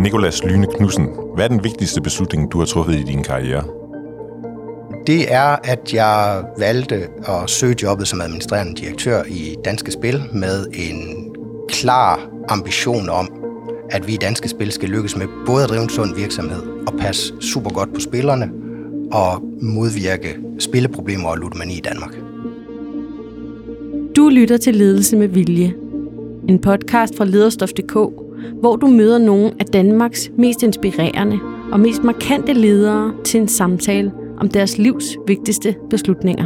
Nikolas Lyne Knudsen, hvad er den vigtigste beslutning, du har truffet i din karriere? Det er, at jeg valgte at søge jobbet som administrerende direktør i Danske Spil med en klar ambition om, at vi i Danske Spil skal lykkes med både at drive en sund virksomhed og passe super godt på spillerne og modvirke spilleproblemer og ludomani i Danmark. Du lytter til Ledelse med Vilje. En podcast fra lederstof.dk, hvor du møder nogle af Danmarks mest inspirerende og mest markante ledere til en samtale om deres livs vigtigste beslutninger.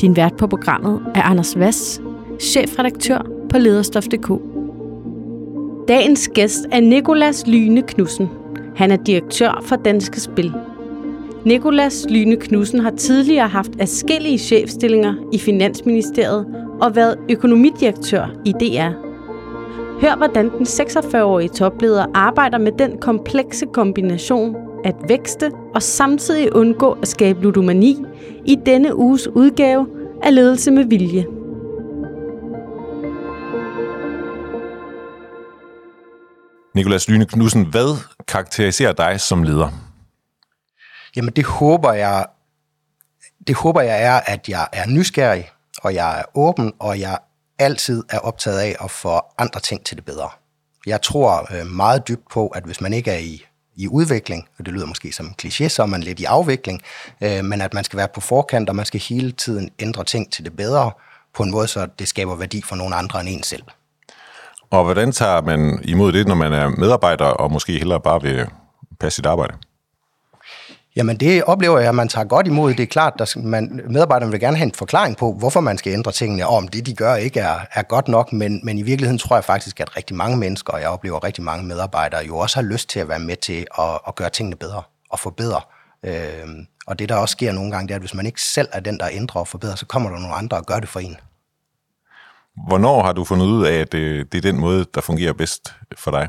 Din vært på programmet er Anders Vass, chefredaktør på lederstof.dk. Dagens gæst er Nikolas Lyne Knudsen. Han er direktør for Danske Spil. Nikolas Lyne Knudsen har tidligere haft afskillige chefstillinger i Finansministeriet og været økonomidirektør i DR. Hør, hvordan den 46-årige topleder arbejder med den komplekse kombination at vækste og samtidig undgå at skabe ludomani i denne uges udgave af Ledelse med Vilje. Nikolas Lyne Knudsen, hvad karakteriserer dig som leder? Jamen det håber jeg, det håber jeg er, at jeg er nysgerrig, og jeg er åben, og jeg altid er optaget af at få andre ting til det bedre. Jeg tror øh, meget dybt på, at hvis man ikke er i, i udvikling, og det lyder måske som en kliché, så er man lidt i afvikling, øh, men at man skal være på forkant, og man skal hele tiden ændre ting til det bedre, på en måde, så det skaber værdi for nogle andre end en selv. Og hvordan tager man imod det, når man er medarbejder, og måske hellere bare vil passe sit arbejde? Jamen det oplever jeg, at man tager godt imod. Det er klart, at man, medarbejderne vil gerne have en forklaring på, hvorfor man skal ændre tingene, og om det, de gør, ikke er, er godt nok. Men, men i virkeligheden tror jeg faktisk, at rigtig mange mennesker, og jeg oplever rigtig mange medarbejdere, jo også har lyst til at være med til at, at gøre tingene bedre og forbedre. Øhm, og det, der også sker nogle gange, det er, at hvis man ikke selv er den, der ændrer og forbedrer, så kommer der nogle andre og gør det for en. Hvornår har du fundet ud af, at det, det er den måde, der fungerer bedst for dig?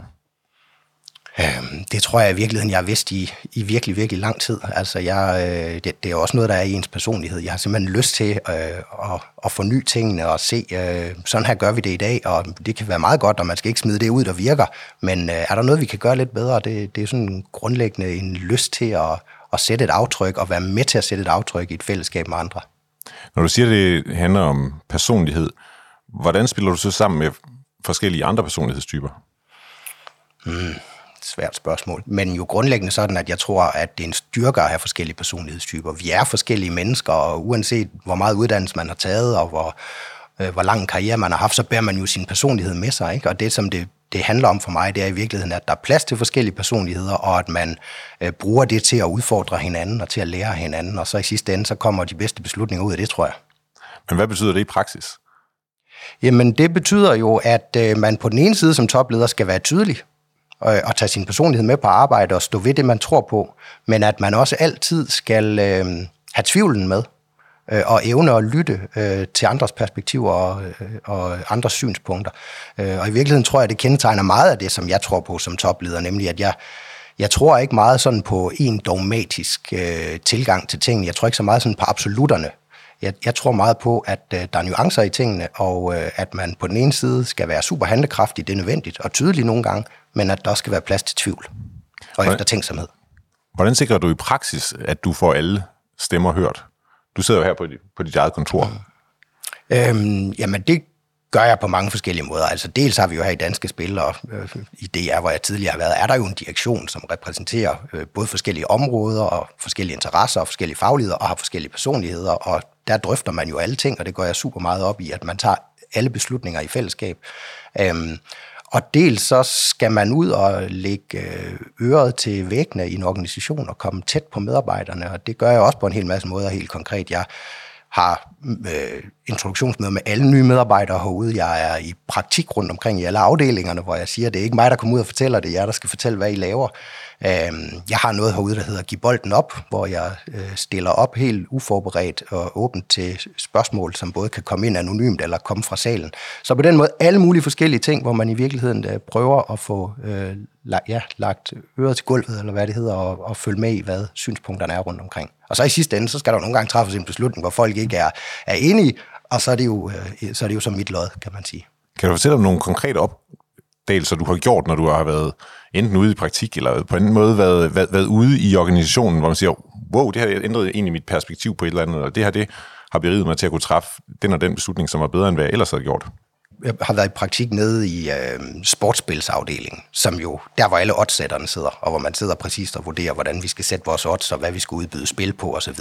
Øhm, det tror jeg i virkeligheden, jeg har vidst i, i virkelig, virkelig lang tid. Altså, jeg, øh, det, det er også noget, der er i ens personlighed. Jeg har simpelthen lyst til øh, at, at forny tingene og se, øh, sådan her gør vi det i dag, og det kan være meget godt, og man skal ikke smide det ud, der virker. Men øh, er der noget, vi kan gøre lidt bedre? Det, det er sådan grundlæggende en lyst til at, at sætte et aftryk, og være med til at sætte et aftryk i et fællesskab med andre. Når du siger, at det handler om personlighed, hvordan spiller du så sammen med forskellige andre personlighedstyper? Mm svært spørgsmål. Men jo grundlæggende sådan, at jeg tror, at det er en styrke at have forskellige personlighedstyper. Vi er forskellige mennesker, og uanset hvor meget uddannelse man har taget, og hvor, øh, hvor lang karriere man har haft, så bærer man jo sin personlighed med sig. Ikke? Og det, som det, det handler om for mig, det er i virkeligheden, at der er plads til forskellige personligheder, og at man øh, bruger det til at udfordre hinanden og til at lære hinanden, og så i sidste ende, så kommer de bedste beslutninger ud af det, tror jeg. Men hvad betyder det i praksis? Jamen, det betyder jo, at øh, man på den ene side som topleder skal være tydelig og, og tage sin personlighed med på arbejde og stå ved det, man tror på, men at man også altid skal øh, have tvivlen med øh, og evne at lytte øh, til andres perspektiver og, øh, og andres synspunkter. Øh, og i virkeligheden tror jeg, det kendetegner meget af det, som jeg tror på som topleder, nemlig at jeg, jeg tror ikke meget sådan på en dogmatisk øh, tilgang til tingene. Jeg tror ikke så meget sådan på absolutterne. Jeg, jeg tror meget på, at øh, der er nuancer i tingene, og øh, at man på den ene side skal være super handlekraftig, det er nødvendigt, og tydelig nogle gange, men at der også skal være plads til tvivl og Hvordan, eftertænksomhed. Hvordan sikrer du i praksis, at du får alle stemmer hørt? Du sidder jo her på, på dit eget kontor. Mm. Øhm, jamen, det gør jeg på mange forskellige måder. Altså dels har vi jo her i Danske Spil, og øh, i DR, hvor jeg tidligere har været, er der jo en direktion, som repræsenterer øh, både forskellige områder og forskellige interesser og forskellige fagligheder og har forskellige personligheder, og der drøfter man jo alle ting, og det går jeg super meget op i, at man tager alle beslutninger i fællesskab. Øhm, og dels så skal man ud og lægge øh, øret til væggene i en organisation og komme tæt på medarbejderne, og det gør jeg også på en hel masse måder helt konkret. Jeg har øh, introduktionsmøder med alle nye medarbejdere herude. Jeg er i praktik rundt omkring i alle afdelingerne, hvor jeg siger, at det er ikke mig, der kommer ud og fortæller det, er jer, der skal fortælle, hvad I laver. Øh, jeg har noget herude, der hedder Giv bolden op, hvor jeg øh, stiller op helt uforberedt og åbent til spørgsmål, som både kan komme ind anonymt eller komme fra salen. Så på den måde alle mulige forskellige ting, hvor man i virkeligheden øh, prøver at få øh, ja, lagt øret til gulvet, eller hvad det hedder, og, og følge med i, hvad synspunkterne er rundt omkring. Og så i sidste ende, så skal der nogle gange træffes en beslutning, hvor folk ikke er, er enige, og så er det jo så, er det jo som mit lod, kan man sige. Kan du fortælle om nogle konkrete opdagelser, du har gjort, når du har været enten ude i praktik, eller på en måde været, været, været ude i organisationen, hvor man siger, wow, det har ændret egentlig mit perspektiv på et eller andet, og det her, det har beriget mig til at kunne træffe den og den beslutning, som var bedre, end hvad jeg ellers havde gjort jeg har været i praktik nede i øh, sportsspilsafdelingen, som jo der, hvor alle oddsætterne sidder, og hvor man sidder præcist og vurderer, hvordan vi skal sætte vores odds, og hvad vi skal udbyde spil på osv.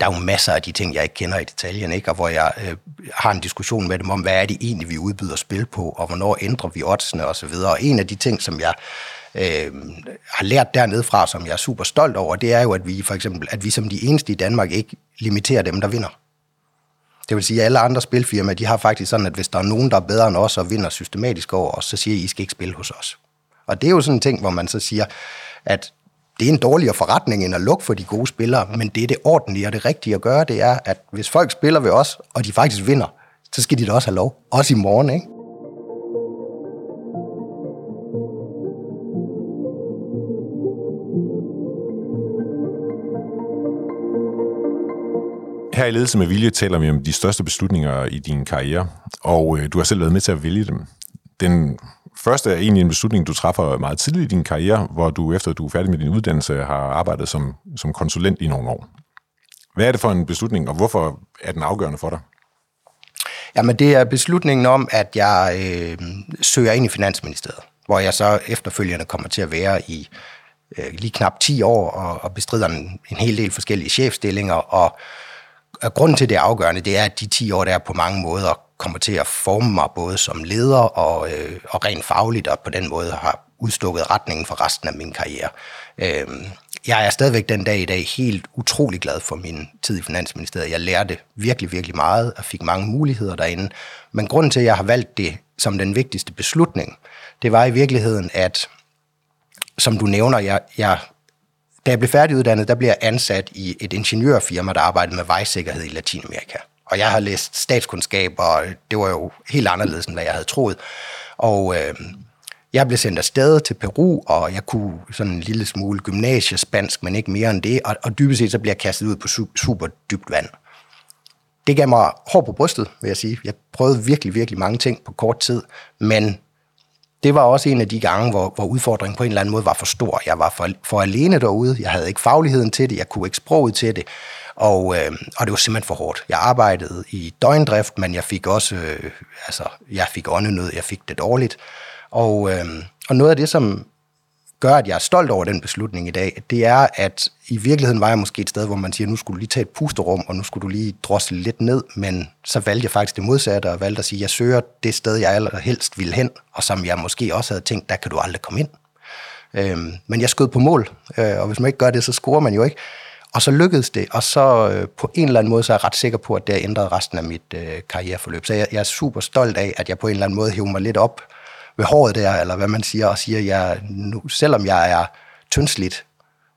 Der er jo masser af de ting, jeg ikke kender i detaljen, ikke? og hvor jeg øh, har en diskussion med dem om, hvad er det egentlig, vi udbyder spil på, og hvornår ændrer vi oddsene osv. Og en af de ting, som jeg øh, har lært dernede fra, som jeg er super stolt over, det er jo, at vi for eksempel, at vi som de eneste i Danmark ikke limiterer dem, der vinder. Det vil sige, at alle andre spilfirmaer, de har faktisk sådan, at hvis der er nogen, der er bedre end os og vinder systematisk over os, så siger I, I skal ikke spille hos os. Og det er jo sådan en ting, hvor man så siger, at det er en dårligere forretning end at lukke for de gode spillere, men det er det ordentlige og det rigtige at gøre, det er, at hvis folk spiller ved os, og de faktisk vinder, så skal de da også have lov. Også i morgen, ikke? Her i Ledelse med Vilje taler vi om de største beslutninger i din karriere, og øh, du har selv været med til at vælge dem. Den første er egentlig en beslutning, du træffer meget tidligt i din karriere, hvor du efter du er færdig med din uddannelse har arbejdet som, som konsulent i nogle år. Hvad er det for en beslutning, og hvorfor er den afgørende for dig? Jamen, det er beslutningen om, at jeg øh, søger ind i Finansministeriet, hvor jeg så efterfølgende kommer til at være i øh, lige knap 10 år og, og bestrider en, en hel del forskellige chefstillinger og og grunden til det er afgørende, det er, at de 10 år der på mange måder kommer til at forme mig både som leder og, øh, og rent fagligt, og på den måde har udstukket retningen for resten af min karriere. Øh, jeg er stadigvæk den dag i dag helt utrolig glad for min tid i Finansministeriet. Jeg lærte virkelig, virkelig meget og fik mange muligheder derinde. Men grunden til, at jeg har valgt det som den vigtigste beslutning, det var i virkeligheden, at som du nævner, jeg, jeg da jeg blev færdiguddannet, der blev jeg ansat i et ingeniørfirma, der arbejdede med vejsikkerhed i Latinamerika. Og jeg har læst statskundskab, og det var jo helt anderledes, end hvad jeg havde troet. Og øh, jeg blev sendt afsted til Peru, og jeg kunne sådan en lille smule gymnasiespansk, men ikke mere end det. Og, og dybest set så blev jeg kastet ud på super dybt vand. Det gav mig hår på brystet, vil jeg sige. Jeg prøvede virkelig, virkelig mange ting på kort tid, men det var også en af de gange, hvor, hvor udfordringen på en eller anden måde var for stor. Jeg var for, for alene derude, jeg havde ikke fagligheden til det, jeg kunne ikke sproget til det, og, øh, og det var simpelthen for hårdt. Jeg arbejdede i døgndrift, men jeg fik også, øh, altså, jeg fik åndenød, jeg fik det dårligt. Og, øh, og noget af det, som gør, at jeg er stolt over den beslutning i dag, det er, at i virkeligheden var jeg måske et sted, hvor man siger, nu skulle du lige tage et pusterum, og nu skulle du lige drosle lidt ned, men så valgte jeg faktisk det modsatte, og valgte at sige, jeg søger det sted, jeg allerhelst ville hen, og som jeg måske også havde tænkt, der kan du aldrig komme ind. Øhm, men jeg skød på mål, øh, og hvis man ikke gør det, så scorer man jo ikke. Og så lykkedes det, og så øh, på en eller anden måde, så er jeg ret sikker på, at det har ændret resten af mit øh, karriereforløb. Så jeg, jeg er super stolt af, at jeg på en eller anden måde hæver mig lidt op ved håret der, eller hvad man siger, og siger, jeg, nu, selvom jeg er tyndsligt,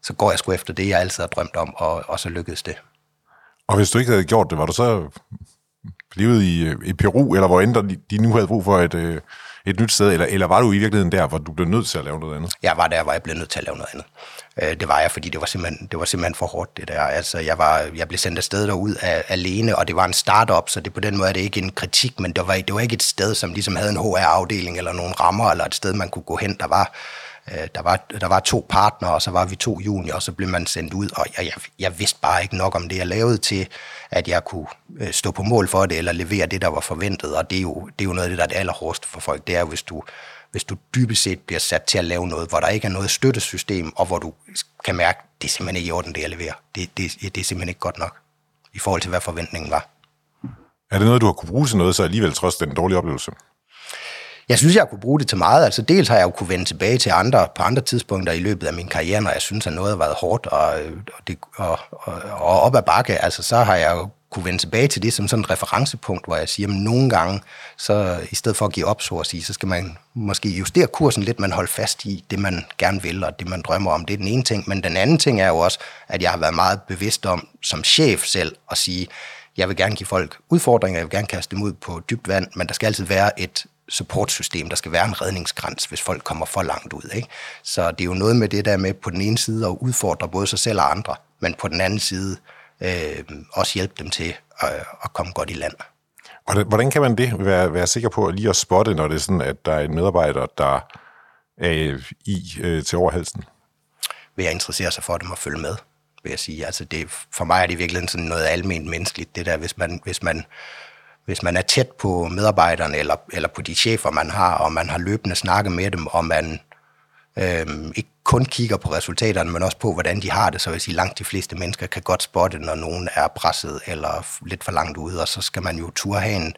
så går jeg sgu efter det, jeg altid har drømt om, og, og så lykkedes det. Og hvis du ikke havde gjort det, var du så blevet i, øh, i Peru, eller hvor end de, de nu havde brug for et, øh, et nyt sted, eller, eller var du i virkeligheden der, hvor du blev nødt til at lave noget andet? Jeg var der, hvor jeg blev nødt til at lave noget andet. Øh, det var jeg, fordi det var simpelthen, det var simpelthen for hårdt, det der. Altså, jeg, var, jeg blev sendt afsted derud af, alene, og det var en startup, så det på den måde er det ikke en kritik, men det var, det var ikke et sted, som ligesom havde en HR-afdeling eller nogle rammer, eller et sted, man kunne gå hen. Der var, øh, der var, der var to partnere, og så var vi to junior, og så blev man sendt ud, og jeg, jeg, jeg vidste bare ikke nok om det, jeg lavede til, at jeg kunne øh, stå på mål for det, eller levere det, der var forventet, og det er jo, det er jo noget af det, der er det allerhårdeste for folk, det er hvis du, hvis du dybest set bliver sat til at lave noget, hvor der ikke er noget støttesystem, og hvor du kan mærke, det er simpelthen ikke i orden, det jeg leverer. Det, det, det er simpelthen ikke godt nok, i forhold til, hvad forventningen var. Er det noget, du har kunne bruge til noget, så alligevel trods den dårlige oplevelse? Jeg synes, jeg kunne bruge det til meget. Altså dels har jeg jo kunne vende tilbage til andre på andre tidspunkter i løbet af min karriere, når jeg synes, at noget har været hårdt og, og, det, og, og, og op ad bakke. Altså så har jeg jo kunne vende tilbage til det som sådan et referencepunkt, hvor jeg siger, at nogle gange, så i stedet for at give op, så at sige, så skal man måske justere kursen lidt, man holder fast i det, man gerne vil, og det, man drømmer om. Det er den ene ting. Men den anden ting er jo også, at jeg har været meget bevidst om, som chef selv, at sige, jeg vil gerne give folk udfordringer, jeg vil gerne kaste dem ud på dybt vand, men der skal altid være et supportsystem, der skal være en redningskrans, hvis folk kommer for langt ud. Ikke? Så det er jo noget med det der med på den ene side at udfordre både sig selv og andre, men på den anden side øh, også hjælpe dem til at, at komme godt i land. Hvordan, hvordan kan man det være, være sikker på lige at spotte, når det er sådan, at der er en medarbejder, der er i øh, til overhalsen? Ved at interessere sig for dem og følge med, vil jeg sige. Altså det, for mig er det virkelig sådan noget almindeligt menneskeligt, det der, hvis man, hvis man, hvis man er tæt på medarbejderne eller, eller på de chefer, man har, og man har løbende snakket med dem, og man øhm, ikke kun kigger på resultaterne, men også på, hvordan de har det, så vil jeg sige, langt de fleste mennesker kan godt spotte, når nogen er presset eller lidt for langt ude, og så skal man jo turde have en,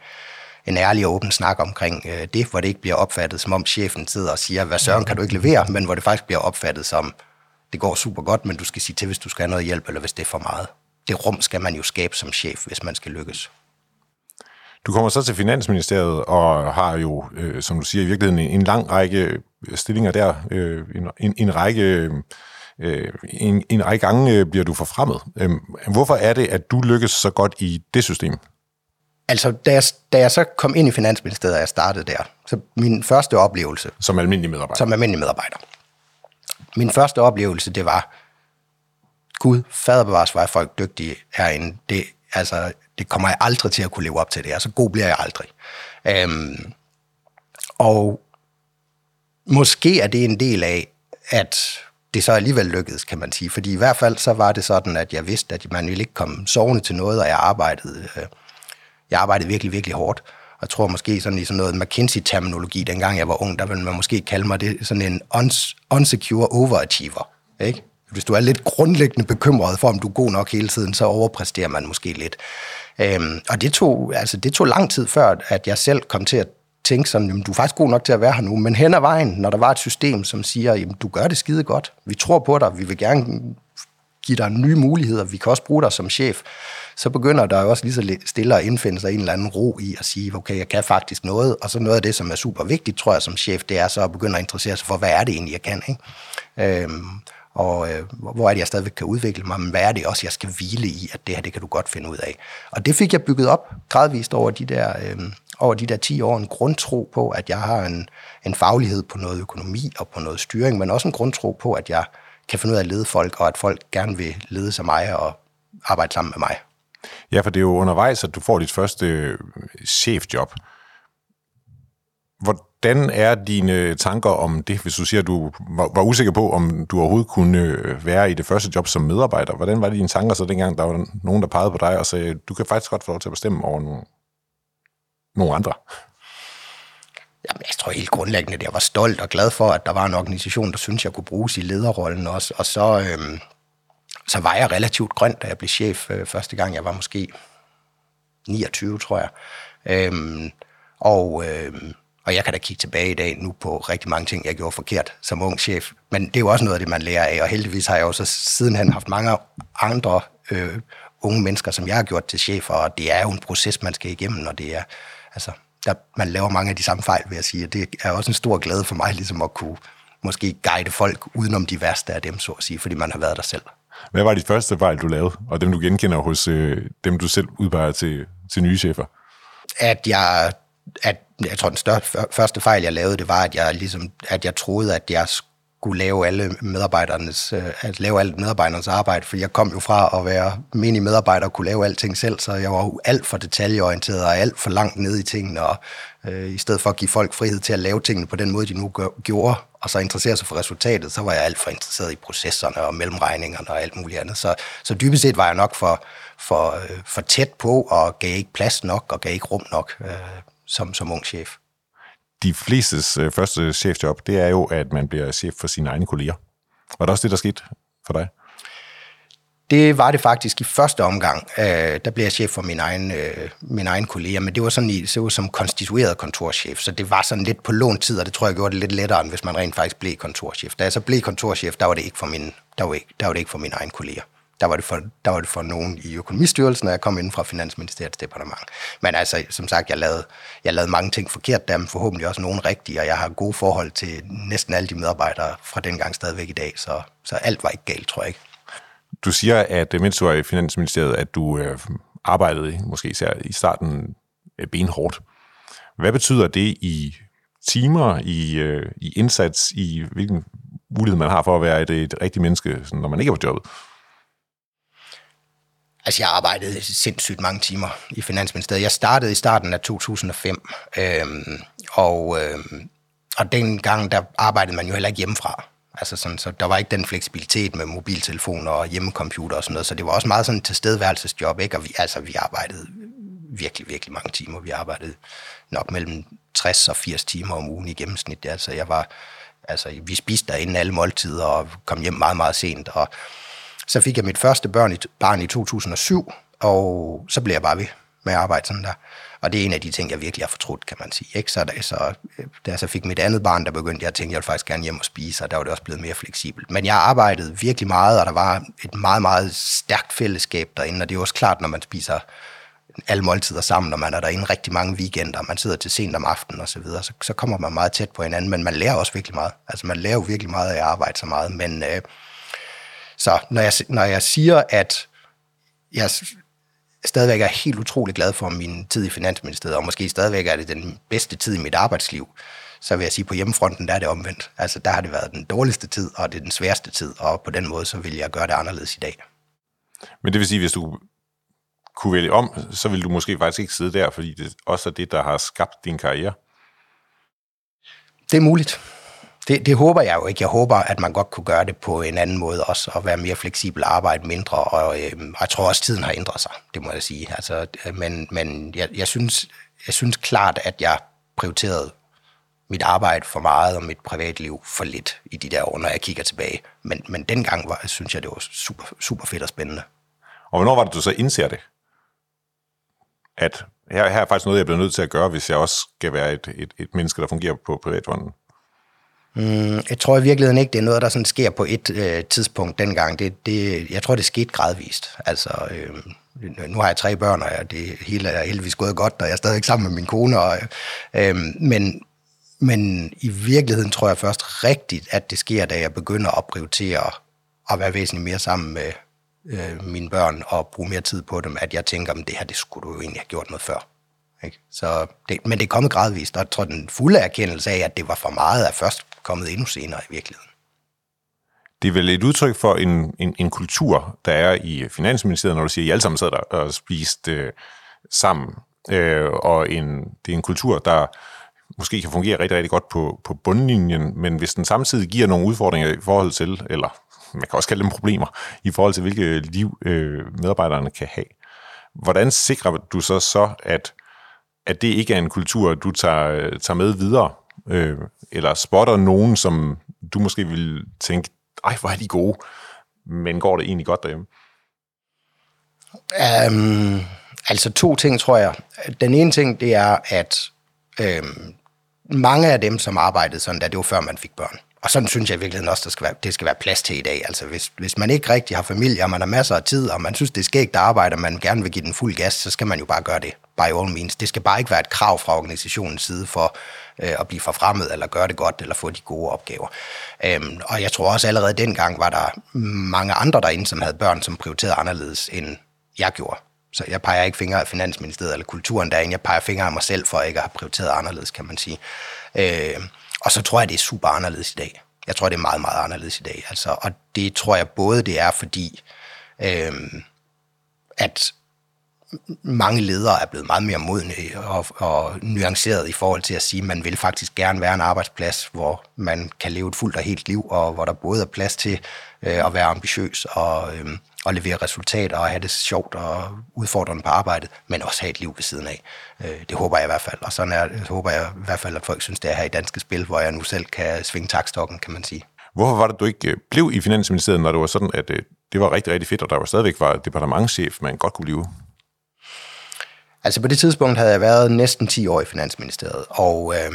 en ærlig og åben snak omkring øh, det, hvor det ikke bliver opfattet, som om chefen sidder og siger, hvad søren kan du ikke levere, men hvor det faktisk bliver opfattet som, det går super godt, men du skal sige til, hvis du skal have noget hjælp, eller hvis det er for meget. Det rum skal man jo skabe som chef, hvis man skal lykkes. Du kommer så til Finansministeriet og har jo, øh, som du siger, i virkeligheden en, en lang række stillinger der. Øh, en, en, en række øh, en, en række gange øh, bliver du forfremmet. Øh, hvorfor er det, at du lykkes så godt i det system? Altså, da jeg, da jeg så kom ind i Finansministeriet, og jeg startede der, så min første oplevelse... Som almindelig medarbejder? Som almindelig medarbejder. Min første oplevelse, det var, Gud, faderbevares, var folk dygtige herinde. Det, altså, det kommer jeg aldrig til at kunne leve op til det. Så god bliver jeg aldrig. Øhm, og måske er det en del af, at det så alligevel lykkedes, kan man sige. Fordi i hvert fald så var det sådan, at jeg vidste, at man ville ikke komme sovende til noget, og jeg arbejdede, øh, jeg arbejdede virkelig, virkelig hårdt. Og jeg tror måske sådan i sådan noget McKinsey-terminologi, dengang jeg var ung, der ville man måske kalde mig det sådan en unsecure overachiever. Ikke? Hvis du er lidt grundlæggende bekymret for, om du er god nok hele tiden, så overpræsterer man måske lidt. Øhm, og det tog, altså, det tog lang tid før, at jeg selv kom til at tænke sådan, jamen, du er faktisk god nok til at være her nu, men hen ad vejen, når der var et system, som siger, jamen, du gør det skide godt, vi tror på dig, vi vil gerne give dig nye muligheder, vi kan også bruge dig som chef, så begynder der jo også lige så stille at indfinde sig en eller anden ro i at sige, okay, jeg kan faktisk noget, og så noget af det, som er super vigtigt, tror jeg, som chef, det er så at begynde at interessere sig for, hvad er det egentlig, jeg kan, ikke? Øhm, og øh, hvor er det, jeg stadigvæk kan udvikle mig, men hvad er det også, jeg skal hvile i, at det her, det kan du godt finde ud af. Og det fik jeg bygget op gradvist over de der, øh, over de der 10 år, en grundtro på, at jeg har en, en faglighed på noget økonomi og på noget styring, men også en grundtro på, at jeg kan finde ud af at lede folk, og at folk gerne vil lede sig mig og arbejde sammen med mig. Ja, for det er jo undervejs, at du får dit første øh, chefjob. chefjob. Hvordan er dine tanker om det, hvis du siger, at du var, var usikker på, om du overhovedet kunne øh, være i det første job som medarbejder? Hvordan var dine tanker så dengang, der var nogen, der pegede på dig og sagde, du kan faktisk godt få lov til at bestemme over nogle, nogle andre? Jamen, jeg tror helt grundlæggende, at jeg var stolt og glad for, at der var en organisation, der synes jeg kunne bruges i lederrollen også. Og så, øhm, så var jeg relativt grøn, da jeg blev chef øh, første gang. Jeg var måske 29, tror jeg. Øhm, og, øhm, og jeg kan da kigge tilbage i dag nu på rigtig mange ting, jeg gjorde forkert som ung chef. Men det er jo også noget af det, man lærer af. Og heldigvis har jeg jo så sidenhen haft mange andre øh, unge mennesker, som jeg har gjort til chefer. Og det er jo en proces, man skal igennem, og det er... Altså, der, man laver mange af de samme fejl, vil jeg sige. Det er også en stor glæde for mig, ligesom at kunne måske guide folk udenom de værste af dem, så at sige, fordi man har været der selv. Hvad var de første fejl, du lavede, og dem du genkender hos øh, dem, du selv udpeger til, til nye chefer? At jeg, at jeg tror, den største, første fejl, jeg lavede, det var, at jeg, ligesom, at jeg troede, at jeg skulle lave alle medarbejdernes, øh, at lave alt medarbejdernes arbejde, for jeg kom jo fra at være menig medarbejder og kunne lave alting selv, så jeg var jo alt for detaljeorienteret og alt for langt ned i tingene, og øh, i stedet for at give folk frihed til at lave tingene på den måde, de nu gør, gjorde, og så interessere sig for resultatet, så var jeg alt for interesseret i processerne og mellemregningerne og alt muligt andet. Så, så dybest set var jeg nok for, for, øh, for tæt på, og gav ikke plads nok, og gav ikke rum nok øh, som, som ung chef de flestes øh, første chefjob, det er jo, at man bliver chef for sine egne kolleger. Var det også det, der skete for dig? Det var det faktisk i første omgang. Øh, der blev jeg chef for min egen, øh, min egen kolleger, men det var sådan i, så var som konstitueret kontorchef, så det var sådan lidt på lån tid, og det tror jeg gjorde det lidt lettere, end hvis man rent faktisk blev kontorchef. Da jeg så blev kontorchef, der var det ikke for min, der var ikke, der var det ikke for mine egne kolleger der var, det for, der var det for nogen i økonomistyrelsen, og jeg kom ind fra Finansministeriets departement. Men altså, som sagt, jeg lavede, jeg lavede mange ting forkert der, men forhåbentlig også nogen rigtige, og jeg har gode forhold til næsten alle de medarbejdere fra dengang stadigvæk i dag, så, så alt var ikke galt, tror jeg ikke. Du siger, at øh, mens du var i Finansministeriet, at du øh, arbejdede måske især i starten øh, benhårdt. Hvad betyder det i timer, i, øh, i indsats, i hvilken mulighed man har for at være et, et rigtigt menneske, når man ikke er på jobbet? Altså, jeg arbejdede sindssygt mange timer i Finansministeriet. Jeg startede i starten af 2005, øhm, og, øhm, og dengang, der arbejdede man jo heller ikke hjemmefra. Altså sådan, så der var ikke den fleksibilitet med mobiltelefoner og hjemmecomputer og sådan noget, så det var også meget sådan et tilstedeværelsesjob, ikke? Og vi, altså, vi arbejdede virkelig, virkelig mange timer. Vi arbejdede nok mellem 60 og 80 timer om ugen i gennemsnit. Altså, jeg var, altså, vi spiste derinde alle måltider og kom hjem meget, meget sent, og så fik jeg mit første børn i, barn i 2007, og så blev jeg bare ved med at arbejde sådan der. Og det er en af de ting, jeg virkelig har fortrudt, kan man sige. Ikke? Så, da, så, øh, da jeg så fik mit andet barn, der begyndte jeg at tænke, at jeg ville faktisk gerne hjem og spise, og der var det også blevet mere fleksibelt. Men jeg arbejdede virkelig meget, og der var et meget, meget stærkt fællesskab derinde, og det er også klart, når man spiser alle måltider sammen, og man er derinde rigtig mange weekender, og man sidder til sent om aftenen og så videre, så, så kommer man meget tæt på hinanden, men man lærer også virkelig meget. Altså man lærer jo virkelig meget af at arbejde så meget, men øh, så når jeg, når jeg siger, at jeg stadigvæk er helt utrolig glad for min tid i Finansministeriet, og måske stadigvæk er det den bedste tid i mit arbejdsliv, så vil jeg sige, at på hjemmefronten der er det omvendt. Altså der har det været den dårligste tid, og det er den sværeste tid, og på den måde, så vil jeg gøre det anderledes i dag. Men det vil sige, hvis du kunne vælge om, så vil du måske faktisk ikke sidde der, fordi det også er det, der har skabt din karriere? Det er muligt. Det, det håber jeg jo ikke. Jeg håber, at man godt kunne gøre det på en anden måde også, og være mere fleksibel og arbejde mindre, og, øh, og jeg tror også, at tiden har ændret sig, det må jeg sige. Altså, øh, men men jeg, jeg, synes, jeg synes klart, at jeg prioriterede mit arbejde for meget og mit privatliv for lidt i de der år, når jeg kigger tilbage. Men, men dengang var, synes jeg, det var super, super fedt og spændende. Og hvornår var det, du så indser det? At her, her er faktisk noget, jeg bliver nødt til at gøre, hvis jeg også skal være et, et, et menneske, der fungerer på privatfonden. Mm, jeg tror i virkeligheden ikke, det er noget, der sådan sker på et øh, tidspunkt dengang. Det, det, jeg tror, det skete gradvist. Altså, øh, nu har jeg tre børn, og det hele er heldigvis gået godt, og jeg er stadig sammen med min kone. Og, øh, men, men i virkeligheden tror jeg først rigtigt, at det sker, da jeg begynder at prioritere at være væsentligt mere sammen med øh, mine børn og bruge mere tid på dem, at jeg tænker, at det her, det skulle du jo egentlig have gjort noget før. Ikke? Så det, men det er kommet gradvist, og jeg tror, den fulde erkendelse af, at det var for meget, er først kommet endnu senere i virkeligheden. Det er vel et udtryk for en, en, en kultur, der er i Finansministeriet, når du siger, at I alle sammen sidder der og spiste øh, sammen. Øh, og en, det er en kultur, der måske kan fungere rigtig, rigtig godt på, på bundlinjen, men hvis den samtidig giver nogle udfordringer i forhold til, eller man kan også kalde dem problemer, i forhold til hvilke liv øh, medarbejderne kan have. Hvordan sikrer du så så, at, at det ikke er en kultur, du tager, tager med videre øh, eller spotter nogen, som du måske vil tænke, ej, hvor er de gode, men går det egentlig godt derhjemme? Um, altså to ting, tror jeg. Den ene ting, det er, at øhm, mange af dem, som arbejdede sådan der, det var før man fik børn. Og sådan synes jeg i virkeligheden også, der skal være, det skal være plads til i dag. Altså hvis, hvis man ikke rigtig har familie, og man har masser af tid, og man synes, det er skægt at arbejde, og man gerne vil give den fuld gas, så skal man jo bare gøre det, by all means. Det skal bare ikke være et krav fra organisationens side for øh, at blive forfremmet, eller gøre det godt, eller få de gode opgaver. Øhm, og jeg tror også allerede dengang var der mange andre derinde, som havde børn, som prioriterede anderledes, end jeg gjorde. Så jeg peger ikke fingre af Finansministeriet eller kulturen derinde, jeg peger fingre af mig selv for ikke at have prioriteret anderledes, kan man sige. Øh, og så tror jeg, det er super anderledes i dag. Jeg tror, det er meget, meget anderledes i dag. Altså, og det tror jeg både, det er fordi, øh, at mange ledere er blevet meget mere modne og, og nuanceret i forhold til at sige, at man vil faktisk gerne være en arbejdsplads, hvor man kan leve et fuldt og helt liv, og hvor der både er plads til øh, at være ambitiøs og, øh, og levere resultater og have det sjovt og udfordrende på arbejdet, men også have et liv ved siden af. Øh, det håber jeg i hvert fald, og sådan er, håber jeg i hvert fald, at folk synes, det er her i Danske Spil, hvor jeg nu selv kan svinge takstokken, kan man sige. Hvorfor var det, du ikke øh, blev i Finansministeriet, når det var sådan, at øh, det var rigtig, rigtig fedt, og der var stadigvæk var departementchef, man godt kunne blive? Altså på det tidspunkt havde jeg været næsten 10 år i Finansministeriet, og øh,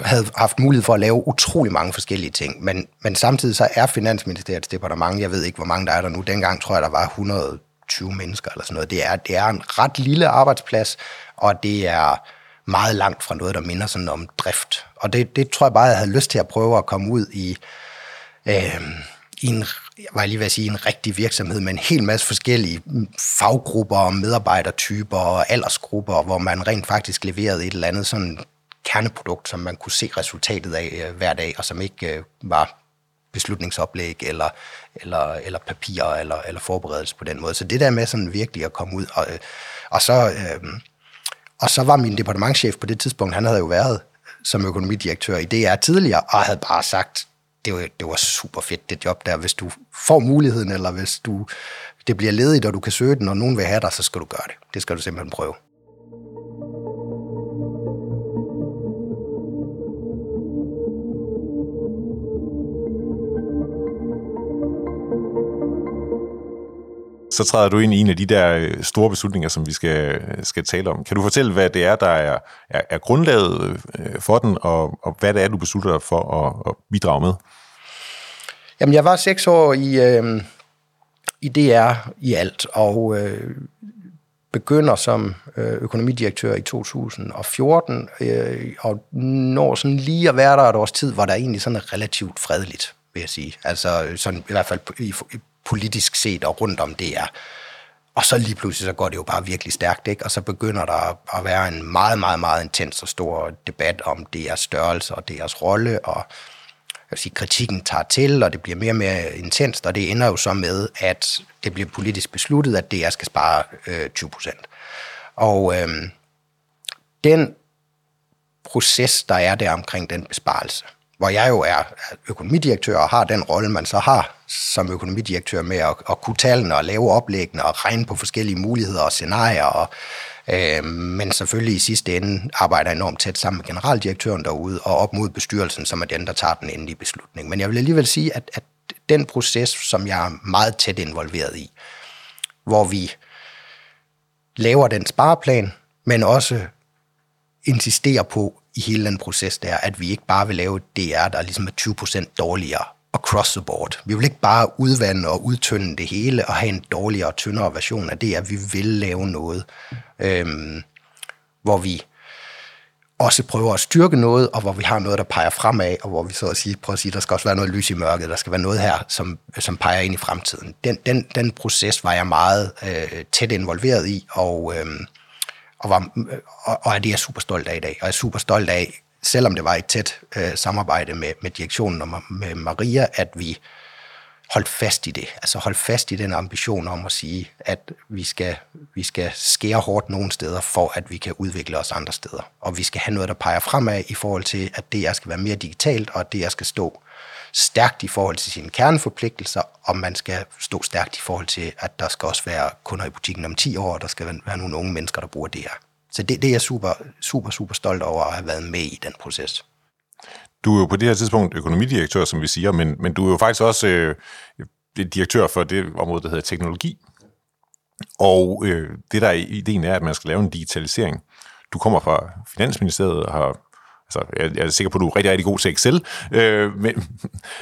havde haft mulighed for at lave utrolig mange forskellige ting, men, men samtidig så er Finansministeriets departement, jeg ved ikke, hvor mange der er der nu, dengang tror jeg, der var 120 mennesker eller sådan noget. Det er, det er en ret lille arbejdsplads, og det er meget langt fra noget, der minder sådan om drift. Og det, det tror jeg bare, jeg havde lyst til at prøve at komme ud i, øh, i en, jeg var lige ved at sige, en rigtig virksomhed med en hel masse forskellige mm, faggrupper og medarbejdertyper og aldersgrupper, hvor man rent faktisk leverede et eller andet sådan kerneprodukt, som man kunne se resultatet af øh, hver dag, og som ikke øh, var beslutningsoplæg, eller, eller, eller papirer, eller, eller forberedelse på den måde. Så det der med sådan virkelig at komme ud, og, øh, og så... Øh, og så var min departementchef på det tidspunkt, han havde jo været som økonomidirektør i DR tidligere, og havde bare sagt, det var, det var super fedt, det job der. Hvis du får muligheden, eller hvis du, det bliver ledigt, og du kan søge den, og nogen vil have dig, så skal du gøre det. Det skal du simpelthen prøve. Så træder du ind i en af de der øh, store beslutninger, som vi skal, øh, skal tale om. Kan du fortælle, hvad det er, der er, er, er grundlaget øh, for den, og, og hvad det er, du beslutter dig for at, at bidrage med? Jamen, jeg var seks år i, øh, i DR i alt, og øh, begynder som økonomidirektør i 2014, øh, og når sådan lige at være der et års tid, var der egentlig sådan relativt fredeligt, vil jeg sige. Altså sådan i hvert fald i, i politisk set og rundt om det er. Og så lige pludselig, så går det jo bare virkelig stærkt, ikke? Og så begynder der at være en meget, meget, meget intens og stor debat om deres størrelse og deres rolle, og jeg vil sige, kritikken tager til, og det bliver mere og mere intenst, og det ender jo så med, at det bliver politisk besluttet, at DR skal spare øh, 20 procent. Og øh, den proces, der er der omkring den besparelse, hvor jeg jo er økonomidirektør og har den rolle, man så har som økonomidirektør med at, at kunne tallene og lave oplæggene og regne på forskellige muligheder og scenarier. Og, øh, men selvfølgelig i sidste ende arbejder jeg enormt tæt sammen med generaldirektøren derude og op mod bestyrelsen, som er den, der tager den endelige beslutning. Men jeg vil alligevel sige, at, at den proces, som jeg er meget tæt involveret i, hvor vi laver den spareplan, men også insisterer på i hele den proces, der, at vi ikke bare vil lave et DR, der ligesom er 20% dårligere across the board. Vi vil ikke bare udvande og udtynde det hele og have en dårligere og tyndere version af det, at vi vil lave noget, øhm, hvor vi også prøver at styrke noget, og hvor vi har noget, der peger fremad, og hvor vi så at sige, prøver at sige, der skal også være noget lys i mørket, der skal være noget her, som, som peger ind i fremtiden. Den, den, den proces var jeg meget øh, tæt involveret i, og, øh, og, var, og, og er det jeg super stolt af i dag. Og jeg er super stolt af, selvom det var et tæt øh, samarbejde med, med direktionen og med Maria, at vi holdt fast i det. Altså holdt fast i den ambition om at sige, at vi skal, vi skal skære hårdt nogle steder, for at vi kan udvikle os andre steder. Og vi skal have noget, der peger fremad i forhold til, at det skal være mere digitalt, og at det skal stå stærkt i forhold til sine kerneforpligtelser, og man skal stå stærkt i forhold til, at der skal også være kunder i butikken om 10 år, og der skal være nogle unge mennesker, der bruger det her. Så det, det er jeg super, super, super stolt over at have været med i den proces. Du er jo på det her tidspunkt økonomidirektør, som vi siger, men, men du er jo faktisk også øh, direktør for det område, der hedder teknologi. Og øh, det der er ideen er, at man skal lave en digitalisering. Du kommer fra Finansministeriet og har Altså, jeg, jeg er sikker på, at du er rigtig, rigtig god til Excel. Øh, men,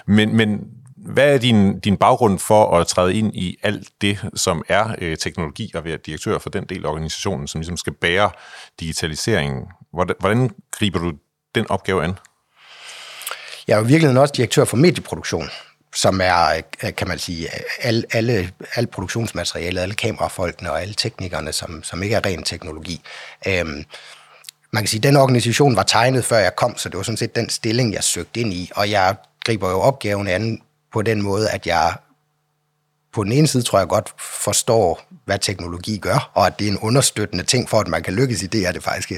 men, men hvad er din, din baggrund for at træde ind i alt det, som er øh, teknologi, og være direktør for den del af organisationen, som ligesom skal bære digitaliseringen? Hvordan, hvordan griber du den opgave an? Jeg er jo virkelig også direktør for medieproduktion, som er, øh, kan man sige, alle, alle, alle produktionsmaterialet, alle kamerafolkene og alle teknikerne, som, som ikke er ren teknologi. Øhm, man kan sige, at den organisation var tegnet, før jeg kom, så det var sådan set den stilling, jeg søgte ind i, og jeg griber jo opgaven an på den måde, at jeg på den ene side tror jeg godt forstår, hvad teknologi gør, og at det er en understøttende ting for, at man kan lykkes i det, er det faktisk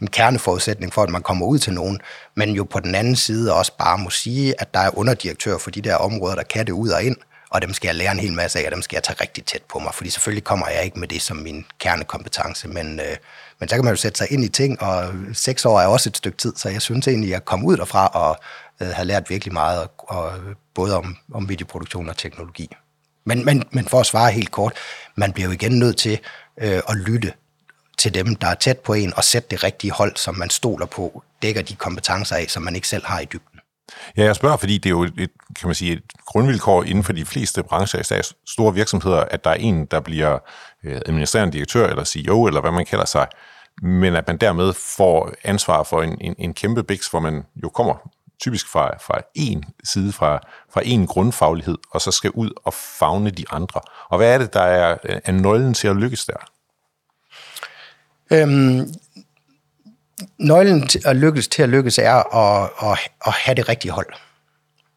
en kerneforudsætning for, at man kommer ud til nogen, men jo på den anden side også bare må sige, at der er underdirektør for de der områder, der kan det ud og ind, og dem skal jeg lære en hel masse af, og dem skal jeg tage rigtig tæt på mig, fordi selvfølgelig kommer jeg ikke med det som min kernekompetence, men, øh, men så kan man jo sætte sig ind i ting, og seks år er også et stykke tid, så jeg synes egentlig, at jeg kom ud derfra og øh, har lært virkelig meget, og, og, både om, om videoproduktion og teknologi. Men, men, men for at svare helt kort, man bliver jo igen nødt til øh, at lytte til dem, der er tæt på en, og sætte det rigtige hold, som man stoler på, dækker de kompetencer af, som man ikke selv har i dybden. Ja, jeg spørger, fordi det er jo et, kan man sige, et grundvilkår inden for de fleste brancher, især store virksomheder, at der er en, der bliver øh, administrerende direktør eller CEO, eller hvad man kalder sig, men at man dermed får ansvar for en, en, en kæmpe biks, hvor man jo kommer typisk fra, fra en side, fra, fra en grundfaglighed, og så skal ud og fagne de andre. Og hvad er det, der er, er nøglen til at lykkes der? Øhm, nøglen til at lykkes til at lykkes er at, at, at have det rigtige hold.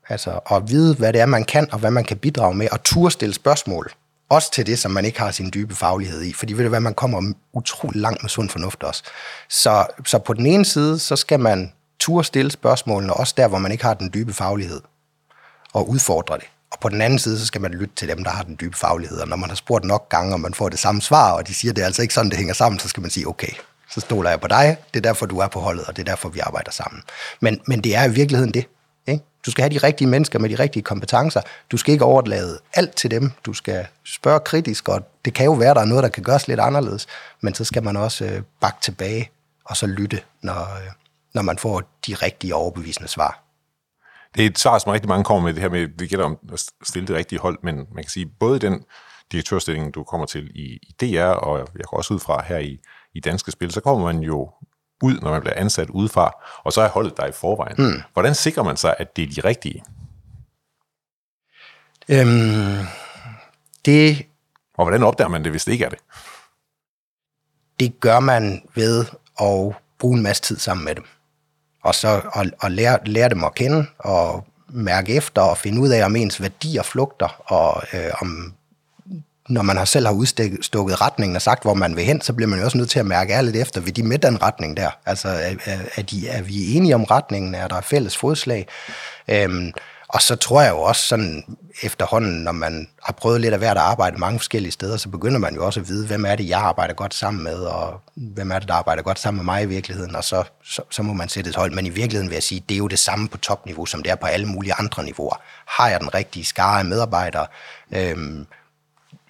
Altså at vide, hvad det er, man kan, og hvad man kan bidrage med, og turde stille spørgsmål. Også til det, som man ikke har sin dybe faglighed i. Fordi ved du hvad, man kommer utrolig langt med sund fornuft også. Så, så på den ene side, så skal man turde stille spørgsmålene, også der, hvor man ikke har den dybe faglighed, og udfordre det. Og på den anden side, så skal man lytte til dem, der har den dybe faglighed. Og når man har spurgt nok gange, og man får det samme svar, og de siger, det er altså ikke sådan, det hænger sammen, så skal man sige, okay, så stoler jeg på dig, det er derfor, du er på holdet, og det er derfor, vi arbejder sammen. Men, men det er i virkeligheden det. Ikke? Du skal have de rigtige mennesker med de rigtige kompetencer. Du skal ikke overlade alt til dem. Du skal spørge kritisk, og det kan jo være, der er noget, der kan gøres lidt anderledes, men så skal man også øh, bakke tilbage, og så lytte, når, øh, når man får de rigtige overbevisende svar. Det er et svar, som rigtig mange kommer med det her med, det gælder om at stille det rigtige hold, men man kan sige, både den direktørstilling, du kommer til i, i DR, og jeg går også ud fra her i, i Danske Spil, så kommer man jo ud, når man bliver ansat udefra, og så er holdet der i forvejen. Mm. Hvordan sikrer man sig, at det er de rigtige? Øhm, det... Og hvordan opdager man det, hvis det ikke er det? Det gør man ved at bruge en masse tid sammen med dem. Og så at, at lære, lære dem at kende, og mærke efter, og finde ud af, om ens værdier flugter, og øh, om når man har selv har udstukket retningen og sagt, hvor man vil hen, så bliver man jo også nødt til at mærke ærligt efter, vil de med den retning der? Altså, er, er, de, er vi enige om retningen? Er der fælles fodslag? Øhm, og så tror jeg jo også sådan efterhånden, når man har prøvet lidt af hvert at arbejde mange forskellige steder, så begynder man jo også at vide, hvem er det, jeg arbejder godt sammen med, og hvem er det, der arbejder godt sammen med mig i virkeligheden, og så, så, så må man sætte et hold. Men i virkeligheden vil jeg sige, det er jo det samme på topniveau, som det er på alle mulige andre niveauer. Har jeg den rigtige skare af medarbejdere? Øhm,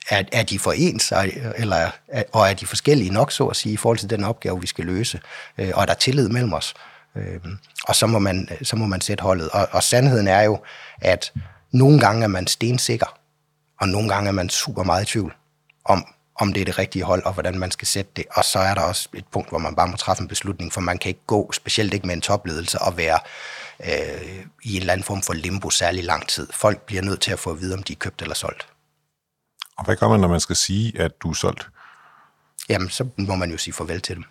er, er de for ens, eller, og er de forskellige nok, så at sige, i forhold til den opgave, vi skal løse, øh, og er der tillid mellem os. Øh, og så må, man, så må man sætte holdet. Og, og sandheden er jo, at nogle gange er man stensikker, og nogle gange er man super meget i tvivl om, om det er det rigtige hold, og hvordan man skal sætte det. Og så er der også et punkt, hvor man bare må træffe en beslutning, for man kan ikke gå, specielt ikke med en topledelse, og være øh, i en eller anden form for limbo særlig lang tid. Folk bliver nødt til at få at vide, om de er købt eller solgt. Og hvad gør man, når man skal sige, at du er solgt? Jamen, så må man jo sige farvel til dem.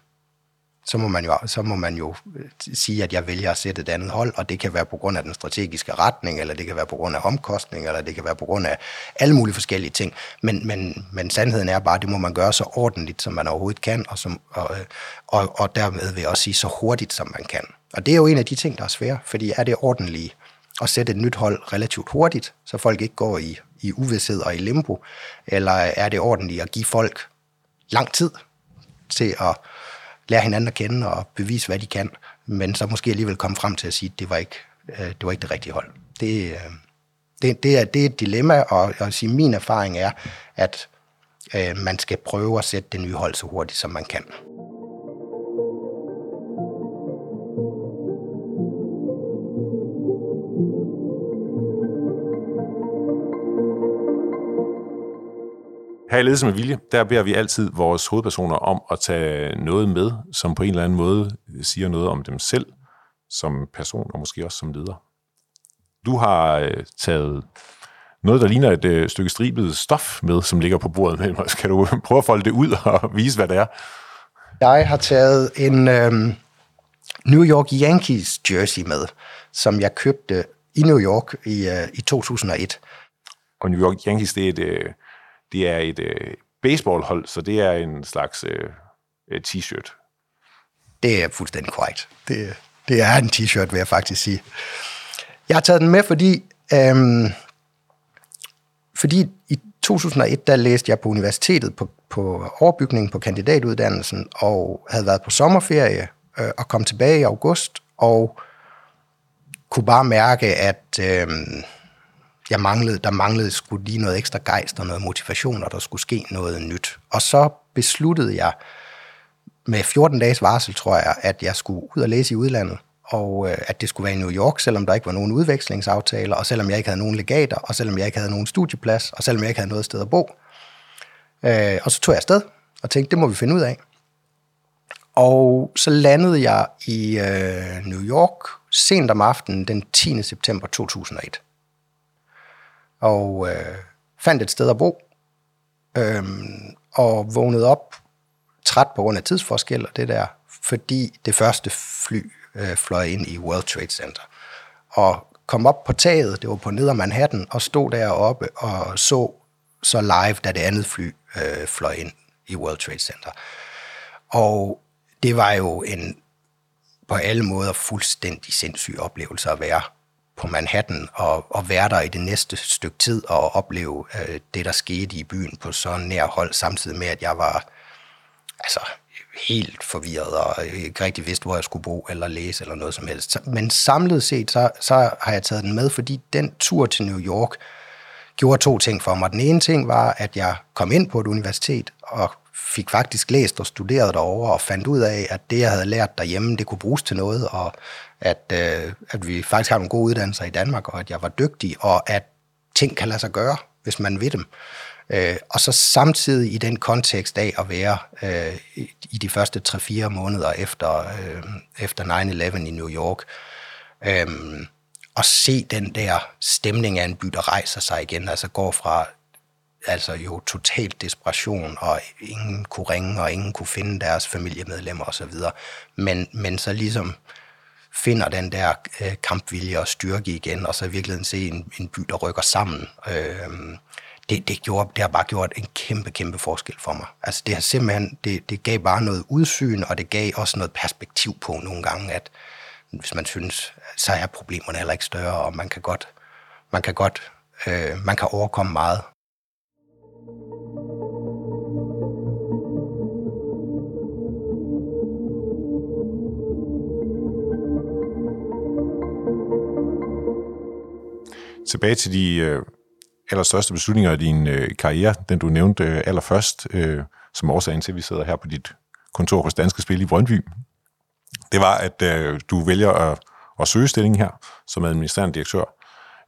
Så må, man jo, så må man jo øh, sige, at jeg vælger at sætte et andet hold, og det kan være på grund af den strategiske retning, eller det kan være på grund af omkostning, eller det kan være på grund af alle mulige forskellige ting. Men, men, men sandheden er bare, at det må man gøre så ordentligt, som man overhovedet kan, og, som, og, øh, og, og dermed vil jeg også sige så hurtigt, som man kan. Og det er jo en af de ting, der er svære, fordi er det ordentligt at sætte et nyt hold relativt hurtigt, så folk ikke går i i uvidshed og i limbo? Eller er det ordentligt at give folk lang tid til at lære hinanden at kende og bevise, hvad de kan, men så måske alligevel komme frem til at sige, at det var ikke øh, det, var ikke det rigtige hold. Det, øh, det, det, er, det er et dilemma, og, og sige, min erfaring er, at øh, man skal prøve at sætte det nye hold så hurtigt, som man kan. Her i Ledelse med Vilje, der beder vi altid vores hovedpersoner om at tage noget med, som på en eller anden måde siger noget om dem selv, som person og måske også som leder. Du har øh, taget noget, der ligner et øh, stykke stribet stof med, som ligger på bordet med mig. Kan du prøve at folde det ud og vise, hvad det er? Jeg har taget en øhm, New York Yankees jersey med, som jeg købte i New York i, øh, i 2001. Og New York Yankees, det er et... Øh, det er et øh, baseballhold, så det er en slags øh, øh, t-shirt. Det er fuldstændig korrekt. Det, det er en t-shirt, vil jeg faktisk sige. Jeg har taget den med, fordi, øhm, fordi i 2001, der læste jeg på universitetet på, på overbygningen på kandidatuddannelsen, og havde været på sommerferie øh, og kom tilbage i august, og kunne bare mærke, at... Øh, jeg manglede, der manglede skulle lige noget ekstra gejst og noget motivation, og der skulle ske noget nyt. Og så besluttede jeg med 14 dages varsel, tror jeg, at jeg skulle ud og læse i udlandet, og øh, at det skulle være i New York, selvom der ikke var nogen udvekslingsaftaler, og selvom jeg ikke havde nogen legater, og selvom jeg ikke havde nogen studieplads, og selvom jeg ikke havde noget sted at bo. Øh, og så tog jeg afsted og tænkte, det må vi finde ud af. Og så landede jeg i øh, New York sent om aftenen den 10. september 2001 og øh, fandt et sted at bo, øh, og vågnede op træt på grund af tidsforskel og det der, fordi det første fly øh, fløj ind i World Trade Center. Og kom op på taget, det var på neder Manhattan, og stod deroppe og så så live, da det andet fly øh, fløj ind i World Trade Center. Og det var jo en på alle måder fuldstændig sindssyg oplevelse at være på Manhattan og, og være der i det næste stykke tid og opleve øh, det, der skete i byen på så nær hold, samtidig med, at jeg var altså, helt forvirret og ikke rigtig vidste, hvor jeg skulle bo eller læse eller noget som helst. Men samlet set, så, så har jeg taget den med, fordi den tur til New York gjorde to ting for mig. Den ene ting var, at jeg kom ind på et universitet og fik faktisk læst og studeret derovre og fandt ud af, at det, jeg havde lært derhjemme, det kunne bruges til noget, og at, øh, at vi faktisk har nogle gode uddannelser i Danmark, og at jeg var dygtig, og at ting kan lade sig gøre, hvis man vil dem. Øh, og så samtidig i den kontekst af at være øh, i de første 3-4 måneder efter, øh, efter 9-11 i New York, øh, og se den der stemning af en by, der rejser sig igen, altså går fra altså jo totalt desperation, og ingen kunne ringe, og ingen kunne finde deres familiemedlemmer osv. Men, men så ligesom finder den der øh, kampvilje og styrke igen, og så i virkeligheden se en, en by, der rykker sammen. Øh, det, det, gjorde, det har bare gjort en kæmpe, kæmpe forskel for mig. Altså det har simpelthen, det, det gav bare noget udsyn, og det gav også noget perspektiv på nogle gange, at hvis man synes, så er problemerne heller ikke større, og man kan godt, man kan godt, øh, man kan overkomme meget. Tilbage til de øh, allerstørste beslutninger i din øh, karriere, den du nævnte øh, allerførst, øh, som årsagen til, at vi sidder her på dit kontor hos Danske Spil i Brøndby, det var, at øh, du vælger at, at søge stillingen her som administrerende direktør,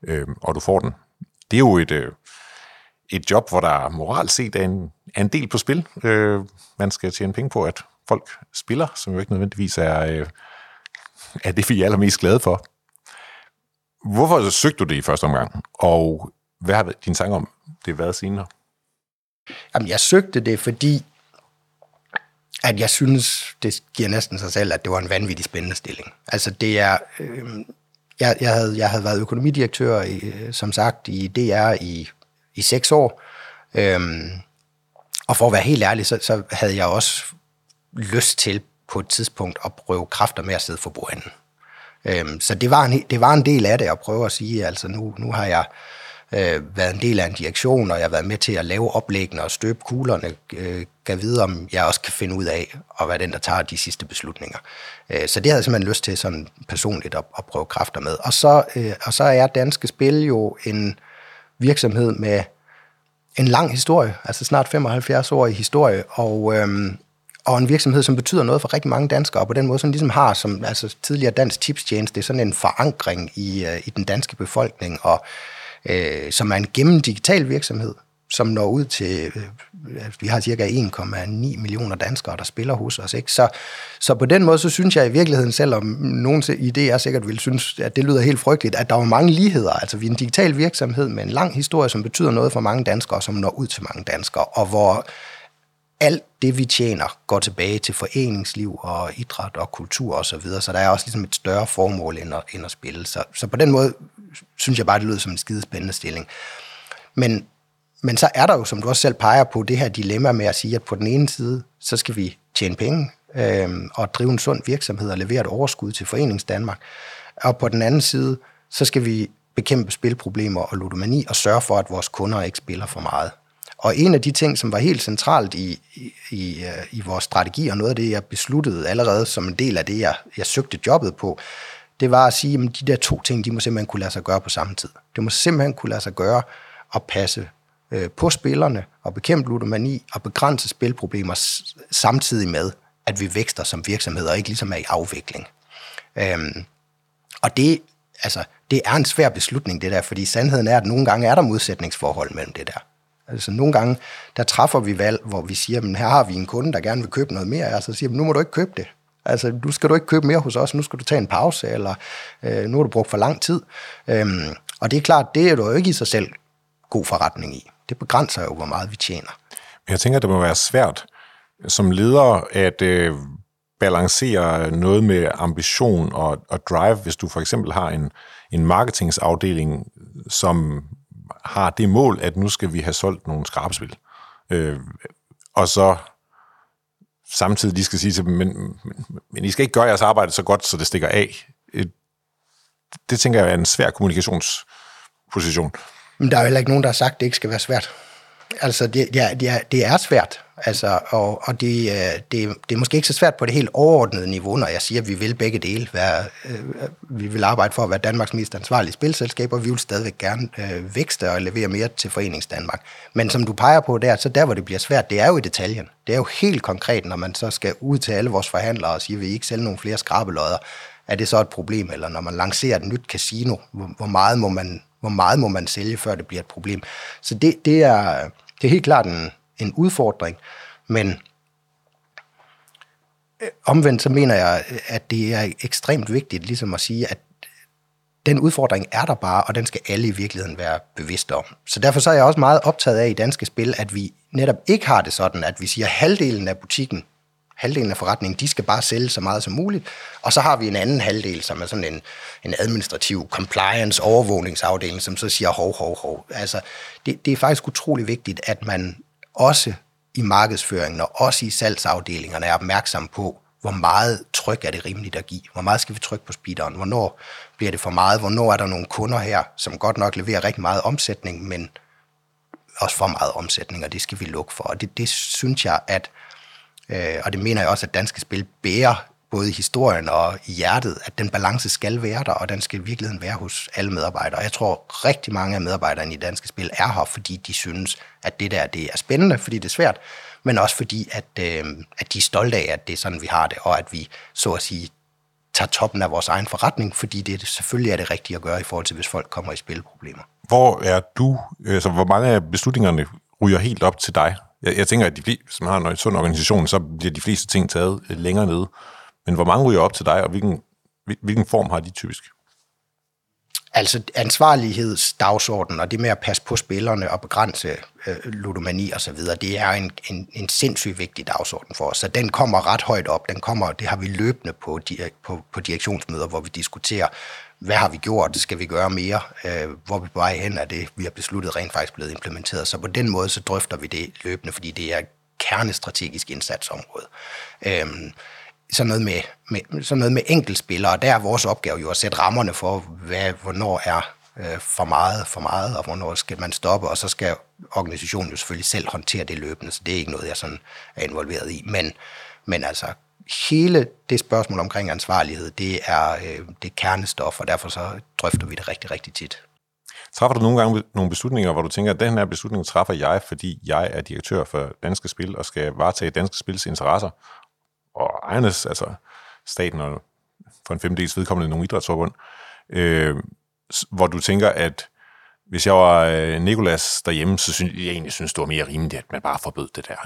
øh, og du får den. Det er jo et, øh, et job, hvor der moralt set er en, er en del på spil. Øh, man skal tjene penge på, at folk spiller, som jo ikke nødvendigvis er, øh, er det, vi er allermest glade for. Hvorfor søgte du det i første omgang, og hvad har din tanke om det været senere? Jamen, jeg søgte det, fordi at jeg synes, det giver næsten sig selv, at det var en vanvittig spændende stilling. Altså det er, øh, jeg, jeg, havde, jeg havde været økonomidirektør, i, øh, som sagt, i DR i, i seks år. Øh, og for at være helt ærlig, så, så havde jeg også lyst til på et tidspunkt at prøve kræfter med at sidde for bordenden. Øh, så det var, en, det var en del af det at prøve at sige, altså nu, nu har jeg øh, været en del af en direktion, og jeg har været med til at lave oplæggene og støbe kuglerne, øh, kan vide, om jeg også kan finde ud af at være den, der tager de sidste beslutninger. Øh, så det havde jeg simpelthen lyst til sådan personligt at, at prøve kræfter med. Og så, øh, og så er Danske Spil jo en virksomhed med en lang historie, altså snart 75 år i historie, og, øhm, og en virksomhed, som betyder noget for rigtig mange danskere, og på den måde, som ligesom har, som altså tidligere dansk tipstjeneste, det er sådan en forankring i, øh, i den danske befolkning, og øh, som er en gennem digital virksomhed, som når ud til, øh, altså, vi har cirka 1,9 millioner danskere, der spiller hos os. Ikke? Så, så på den måde, så synes jeg i virkeligheden, selvom nogen idéer sikkert vil synes, at det lyder helt frygteligt, at der var mange ligheder. Altså vi er en digital virksomhed med en lang historie, som betyder noget for mange danskere, som når ud til mange danskere, og hvor alt det, vi tjener, går tilbage til foreningsliv og idræt og kultur osv., så, videre. så der er også ligesom et større formål end at, end at spille. Så, så på den måde synes jeg bare, det lyder som en skide spændende stilling. Men, men så er der jo, som du også selv peger på, det her dilemma med at sige, at på den ene side, så skal vi tjene penge øh, og drive en sund virksomhed og levere et overskud til Forenings Danmark. Og på den anden side, så skal vi bekæmpe spilproblemer og ludomani og sørge for, at vores kunder ikke spiller for meget. Og en af de ting, som var helt centralt i, i, i, vores strategi, og noget af det, jeg besluttede allerede som en del af det, jeg, jeg søgte jobbet på, det var at sige, at de der to ting, de må simpelthen kunne lade sig gøre på samme tid. Det må simpelthen kunne lade sig gøre at passe øh, på spillerne og bekæmpe ludomani og begrænse spilproblemer samtidig med, at vi vækster som virksomheder og ikke ligesom er i afvikling. Øhm, og det, altså, det er en svær beslutning, det der, fordi sandheden er, at nogle gange er der modsætningsforhold mellem det der. Altså nogle gange, der træffer vi valg, hvor vi siger, men her har vi en kunde, der gerne vil købe noget mere, og så siger nu må du ikke købe det. Altså, nu skal du ikke købe mere hos os, nu skal du tage en pause, eller øh, nu har du brugt for lang tid. Øhm, og det er klart, det er du jo ikke i sig selv god forretning i. Det begrænser jo, hvor meget vi tjener. Jeg tænker, det må være svært øh, som leder at, øh, balancere noget med ambition og, og drive, hvis du for eksempel har en, en marketingsafdeling, som har det mål, at nu skal vi have solgt nogle skrabespil. Øh, og så samtidig lige skal sige til dem, men, men, men I skal ikke gøre jeres arbejde så godt, så det stikker af. Øh, det tænker jeg er en svær kommunikationsposition. Men der er jo heller ikke nogen, der har sagt, at det ikke skal være svært. Altså, det, det, er, det, er, det er svært, altså, og, og det, øh, det, det er måske ikke så svært på det helt overordnede niveau, når jeg siger, at vi vil begge dele. Være, øh, vi vil arbejde for at være Danmarks mest ansvarlige spilselskab, og vi vil stadigvæk gerne øh, vækste og levere mere til Forenings Danmark. Men som du peger på der, så der, hvor det bliver svært, det er jo i detaljen. Det er jo helt konkret, når man så skal ud til alle vores forhandlere og sige, at vi ikke sælge nogle flere skrabelodder. Er det så et problem? Eller når man lancerer et nyt casino, hvor, hvor meget må man hvor meget må man sælge, før det bliver et problem. Så det, det, er, det er helt klart en, en udfordring, men øh, omvendt så mener jeg, at det er ekstremt vigtigt ligesom at sige, at den udfordring er der bare, og den skal alle i virkeligheden være bevidste om. Så derfor så er jeg også meget optaget af i danske spil, at vi netop ikke har det sådan, at vi siger, at halvdelen af butikken halvdelen af forretningen, de skal bare sælge så meget som muligt. Og så har vi en anden halvdel, som er sådan en, en administrativ compliance overvågningsafdeling, som så siger hov, hov, hov. Altså, det, det er faktisk utrolig vigtigt, at man også i markedsføringen og også i salgsafdelingerne er opmærksom på, hvor meget tryk er det rimeligt at give? Hvor meget skal vi trykke på speederen? Hvornår bliver det for meget? Hvornår er der nogle kunder her, som godt nok leverer rigtig meget omsætning, men også for meget omsætning, og det skal vi lukke for. Og det, det synes jeg, at Øh, og det mener jeg også, at danske spil bærer både i historien og i hjertet, at den balance skal være der, og den skal i virkeligheden være hos alle medarbejdere. Jeg tror, rigtig mange af medarbejderne i danske spil er her, fordi de synes, at det der det er spændende, fordi det er svært, men også fordi, at, øh, at de er stolte af, at det er sådan, vi har det, og at vi, så at sige, tager toppen af vores egen forretning, fordi det selvfølgelig er det rigtige at gøre i forhold til, hvis folk kommer i spilproblemer. Hvor er du, altså hvor mange af beslutningerne ryger helt op til dig? Jeg, jeg tænker, at de fleste, som har en sund organisation, så bliver de fleste ting taget øh, længere nede. Men hvor mange ryger op til dig, og hvilken, hvilken form har de typisk? Altså ansvarlighedsdagsordenen og det med at passe på spillerne og begrænse øh, ludomani og så videre, det er en, en, en sindssygt vigtig dagsorden for os. Så den kommer ret højt op. Den kommer, det har vi løbende på, på, på direktionsmøder, hvor vi diskuterer, hvad har vi gjort, skal vi gøre mere, øh, hvor vi på vej hen er det, vi har besluttet rent faktisk blevet implementeret. Så på den måde, så drøfter vi det løbende, fordi det er kernestrategisk indsatsområde. Øh, sådan noget med, med, sådan noget med enkeltspillere, og der er vores opgave jo at sætte rammerne for, hvad, hvornår er øh, for meget for meget, og hvornår skal man stoppe, og så skal organisationen jo selvfølgelig selv håndtere det løbende, så det er ikke noget, jeg sådan er involveret i. Men, men altså, hele det spørgsmål omkring ansvarlighed, det er, øh, det er kernestof, og derfor så drøfter vi det rigtig, rigtig tit. Træffer du nogle gange nogle beslutninger, hvor du tænker, at den her beslutning træffer jeg, fordi jeg er direktør for Danske Spil og skal varetage Danske Spils interesser, og ejernes, altså staten og for en femdels vedkommende nogle idrætsforbund, øh, hvor du tænker, at hvis jeg var øh, Nikolas derhjemme, så synes jeg egentlig synes, det var mere rimeligt, at man bare forbød det der.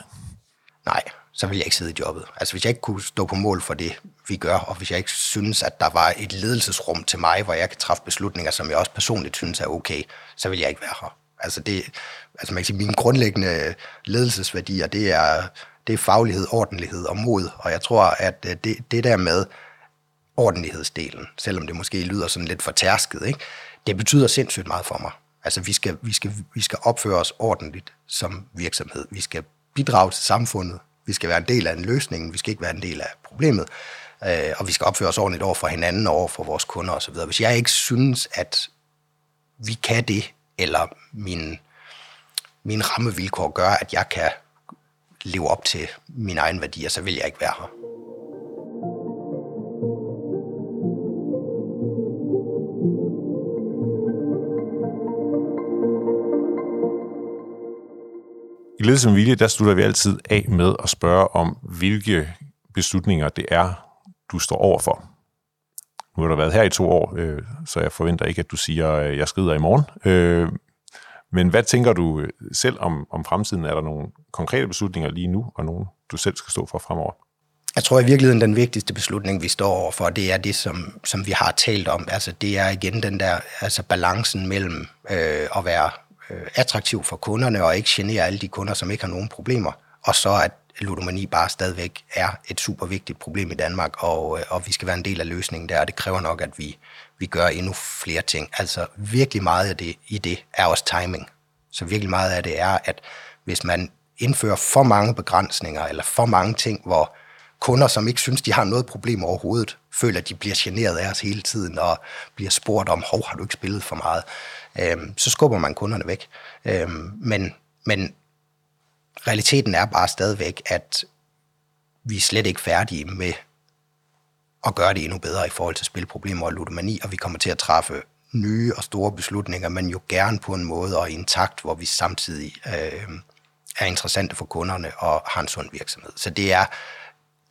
Nej, så ville jeg ikke sidde i jobbet. Altså hvis jeg ikke kunne stå på mål for det, vi gør, og hvis jeg ikke synes, at der var et ledelsesrum til mig, hvor jeg kan træffe beslutninger, som jeg også personligt synes er okay, så vil jeg ikke være her. Altså, det, altså man kan sige, mine grundlæggende ledelsesværdier, det er, det er faglighed, ordentlighed og mod. Og jeg tror, at øh, det, det der med ordentlighedsdelen, selvom det måske lyder sådan lidt for tærsket, ikke? det betyder sindssygt meget for mig. Altså, vi skal, vi, skal, vi skal opføre os ordentligt som virksomhed. Vi skal bidrage til samfundet. Vi skal være en del af en løsning. Vi skal ikke være en del af problemet. Øh, og vi skal opføre os ordentligt over for hinanden og over for vores kunder osv. Hvis jeg ikke synes, at vi kan det, eller min, min rammevilkår gør, at jeg kan leve op til mine egne værdier, så vil jeg ikke være her. I Ledelse med Vilje, der slutter vi altid af med at spørge om, hvilke beslutninger det er, du står overfor. Nu har du været her i to år, øh, så jeg forventer ikke, at du siger, at jeg skrider i morgen. Øh, men hvad tænker du øh, selv om, om fremtiden? Er der nogle konkrete beslutninger lige nu, og nogle, du selv skal stå for fremover? Jeg tror i virkeligheden, den vigtigste beslutning, vi står overfor, det er det, som, som vi har talt om. Altså, det er igen den der altså balancen mellem øh, at være øh, attraktiv for kunderne og ikke genere alle de kunder, som ikke har nogen problemer, og så at ludomani bare stadigvæk er et super vigtigt problem i Danmark, og, øh, og vi skal være en del af løsningen der, og det kræver nok, at vi, vi gør endnu flere ting. Altså virkelig meget af det i det er også timing. Så virkelig meget af det er, at hvis man indfører for mange begrænsninger, eller for mange ting, hvor kunder, som ikke synes, de har noget problem overhovedet, føler, at de bliver generet af os hele tiden, og bliver spurgt om, hov, har du ikke spillet for meget? Øhm, så skubber man kunderne væk. Øhm, men, men realiteten er bare stadigvæk, at vi er slet ikke færdige med at gøre det endnu bedre i forhold til spilproblemer og ludomani, og vi kommer til at træffe nye og store beslutninger, men jo gerne på en måde og i en takt, hvor vi samtidig øh, er interessante for kunderne og har en sund virksomhed. Så det er,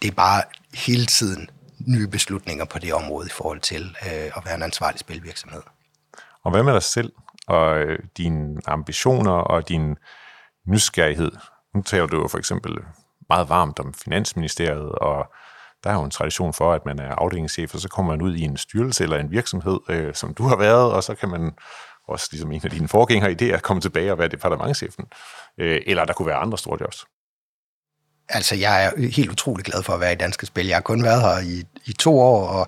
det er bare hele tiden nye beslutninger på det område i forhold til øh, at være en ansvarlig spilvirksomhed. Og hvad med dig selv og øh, dine ambitioner og din nysgerrighed? Nu taler du jo for eksempel meget varmt om Finansministeriet, og der er jo en tradition for, at man er afdelingschef, og så kommer man ud i en styrelse eller en virksomhed, øh, som du har været, og så kan man også ligesom en af dine forgængere idéer komme tilbage og være departementchefen. Øh, eller der kunne være andre store jobs. Altså, jeg er helt utrolig glad for at være i Danske Spil. Jeg har kun været her i, i to år, og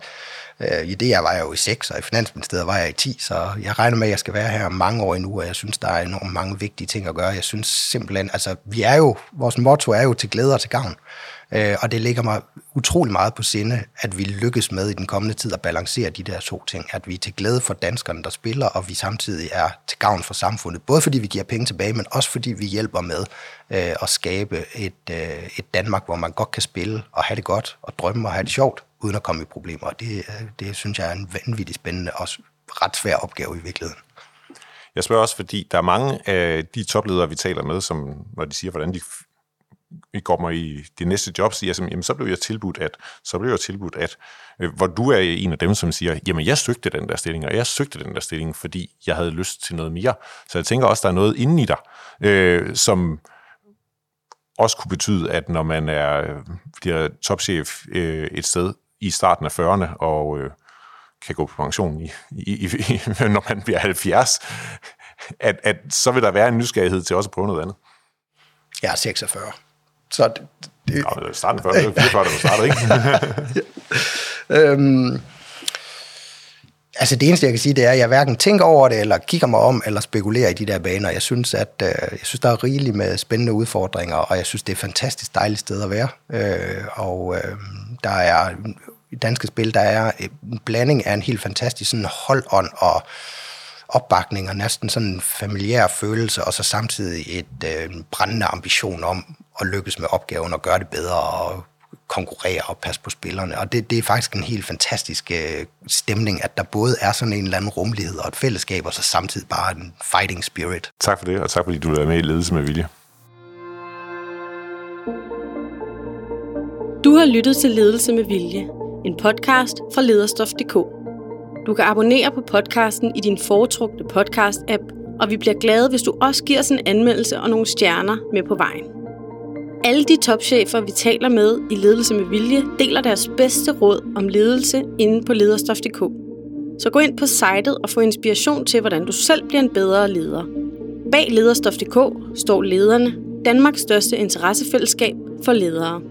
Øh, i det jeg var jeg jo i 6, og i Finansministeriet var jeg i 10, så jeg regner med, at jeg skal være her mange år endnu, og jeg synes, der er enormt mange vigtige ting at gøre. Jeg synes simpelthen, altså, vi er jo, vores motto er jo til glæde og til gavn. Øh, og det ligger mig utrolig meget på sinde, at vi lykkes med i den kommende tid at balancere de der to ting. At vi er til glæde for danskerne, der spiller, og vi samtidig er til gavn for samfundet. Både fordi vi giver penge tilbage, men også fordi vi hjælper med øh, at skabe et, øh, et Danmark, hvor man godt kan spille og have det godt og drømme og have det sjovt, uden at komme i problemer. Og det, øh, det synes jeg er en vanvittig spændende og ret svær opgave i virkeligheden. Jeg spørger også, fordi der er mange af de topledere, vi taler med, som når de siger, hvordan de i kommer i det næste job, siger som, jamen, så blev jeg tilbudt, at, så blev jeg tilbudt, at, øh, hvor du er en af dem, som siger, jamen, jeg søgte den der stilling, og jeg søgte den der stilling, fordi jeg havde lyst til noget mere. Så jeg tænker også, der er noget inde i dig, øh, som også kunne betyde, at når man er, øh, bliver topchef øh, et sted i starten af 40'erne, og øh, kan gå på pension, i, i, i, når man bliver 70, at, at så vil der være en nysgerrighed til også at prøve noget andet. Jeg er 46. Så det, det, Nå, starten det var 44, da du startede, ikke? øhm, altså det eneste, jeg kan sige, det er, at jeg hverken tænker over det, eller kigger mig om, eller spekulerer i de der baner. Jeg synes, at øh, jeg synes, der er rigeligt med spændende udfordringer, og jeg synes, det er et fantastisk dejligt sted at være. Øh, og øh, der er i danske spil, der er en blanding af en helt fantastisk sådan holdånd og opbakning og næsten sådan en familiær følelse, og så samtidig et øh, brændende ambition om at lykkes med opgaven og gøre det bedre og konkurrere og passe på spillerne. Og det, det er faktisk en helt fantastisk øh, stemning, at der både er sådan en eller anden rummelighed og et fællesskab, og så samtidig bare en fighting spirit. Tak for det, og tak fordi du er med i Ledelse med Vilje. Du har lyttet til Ledelse med Vilje, en podcast fra lederstof.dk. Du kan abonnere på podcasten i din foretrukne podcast-app, og vi bliver glade, hvis du også giver os en anmeldelse og nogle stjerner med på vejen. Alle de topchefer, vi taler med i Ledelse med Vilje, deler deres bedste råd om ledelse inde på lederstof.dk. Så gå ind på sitet og få inspiration til, hvordan du selv bliver en bedre leder. Bag lederstof.dk står lederne, Danmarks største interessefællesskab for ledere.